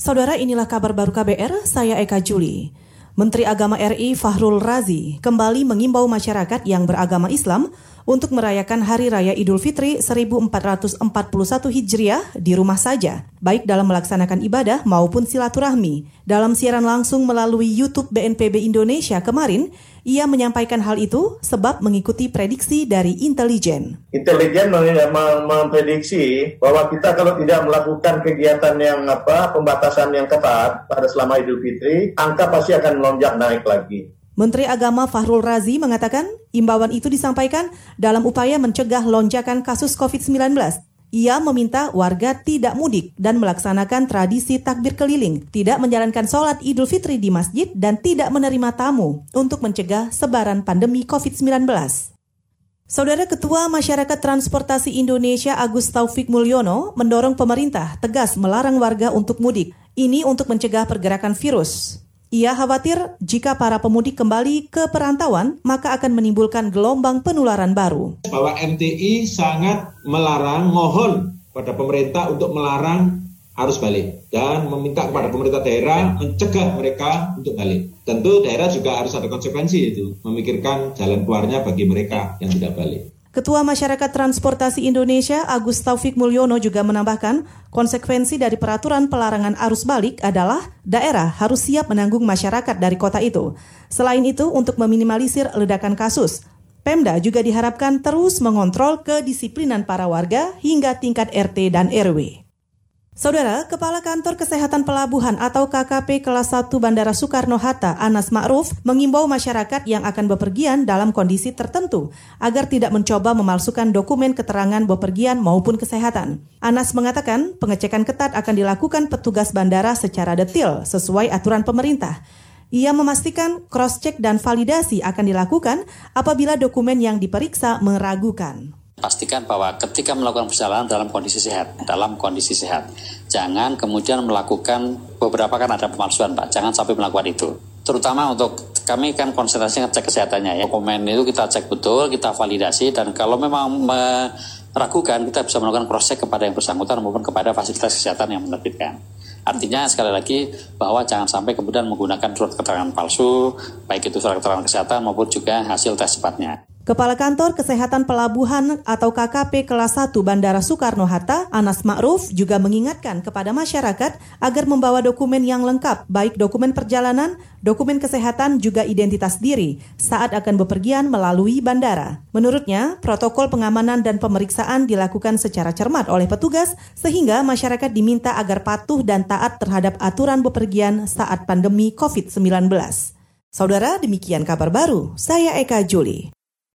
Saudara inilah kabar baru KBR, saya Eka Juli. Menteri Agama RI Fahrul Razi kembali mengimbau masyarakat yang beragama Islam untuk merayakan Hari Raya Idul Fitri 1441 Hijriah di rumah saja, baik dalam melaksanakan ibadah maupun silaturahmi. Dalam siaran langsung melalui YouTube BNPB Indonesia kemarin, ia menyampaikan hal itu sebab mengikuti prediksi dari intelijen. Intelijen memprediksi bahwa kita kalau tidak melakukan kegiatan yang apa pembatasan yang ketat pada selama Idul Fitri, angka pasti akan melonjak naik lagi. Menteri Agama Fahrul Razi mengatakan imbauan itu disampaikan dalam upaya mencegah lonjakan kasus COVID-19 ia meminta warga tidak mudik dan melaksanakan tradisi takbir keliling, tidak menjalankan sholat Idul Fitri di masjid, dan tidak menerima tamu untuk mencegah sebaran pandemi COVID-19. Saudara Ketua Masyarakat Transportasi Indonesia Agus Taufik Mulyono mendorong pemerintah tegas melarang warga untuk mudik. Ini untuk mencegah pergerakan virus. Ia khawatir jika para pemudik kembali ke perantauan, maka akan menimbulkan gelombang penularan baru. Bahwa MTI sangat melarang, mohon pada pemerintah untuk melarang arus balik dan meminta kepada pemerintah daerah mencegah mereka untuk balik. Tentu daerah juga harus ada konsekuensi itu, memikirkan jalan keluarnya bagi mereka yang tidak balik. Ketua Masyarakat Transportasi Indonesia Agus Taufik Mulyono juga menambahkan, konsekuensi dari peraturan pelarangan arus balik adalah daerah harus siap menanggung masyarakat dari kota itu. Selain itu, untuk meminimalisir ledakan kasus, Pemda juga diharapkan terus mengontrol kedisiplinan para warga hingga tingkat RT dan RW. Saudara, Kepala Kantor Kesehatan Pelabuhan atau KKP kelas 1 Bandara Soekarno-Hatta, Anas Ma'ruf, mengimbau masyarakat yang akan bepergian dalam kondisi tertentu agar tidak mencoba memalsukan dokumen keterangan bepergian maupun kesehatan. Anas mengatakan pengecekan ketat akan dilakukan petugas bandara secara detil sesuai aturan pemerintah. Ia memastikan cross-check dan validasi akan dilakukan apabila dokumen yang diperiksa meragukan pastikan bahwa ketika melakukan perjalanan dalam kondisi sehat, dalam kondisi sehat. Jangan kemudian melakukan beberapa kan ada pemalsuan, Pak. Jangan sampai melakukan itu. Terutama untuk kami kan konsentrasinya cek kesehatannya ya. Dokumen itu kita cek betul, kita validasi dan kalau memang meragukan kita bisa melakukan check kepada yang bersangkutan maupun kepada fasilitas kesehatan yang menerbitkan. Artinya sekali lagi bahwa jangan sampai kemudian menggunakan surat keterangan palsu, baik itu surat keterangan kesehatan maupun juga hasil tes cepatnya. Kepala Kantor Kesehatan Pelabuhan atau KKP kelas 1 Bandara Soekarno-Hatta, Anas Ma'ruf juga mengingatkan kepada masyarakat agar membawa dokumen yang lengkap, baik dokumen perjalanan, dokumen kesehatan juga identitas diri saat akan bepergian melalui bandara. Menurutnya, protokol pengamanan dan pemeriksaan dilakukan secara cermat oleh petugas sehingga masyarakat diminta agar patuh dan taat terhadap aturan bepergian saat pandemi COVID-19. Saudara, demikian kabar baru. Saya Eka Juli.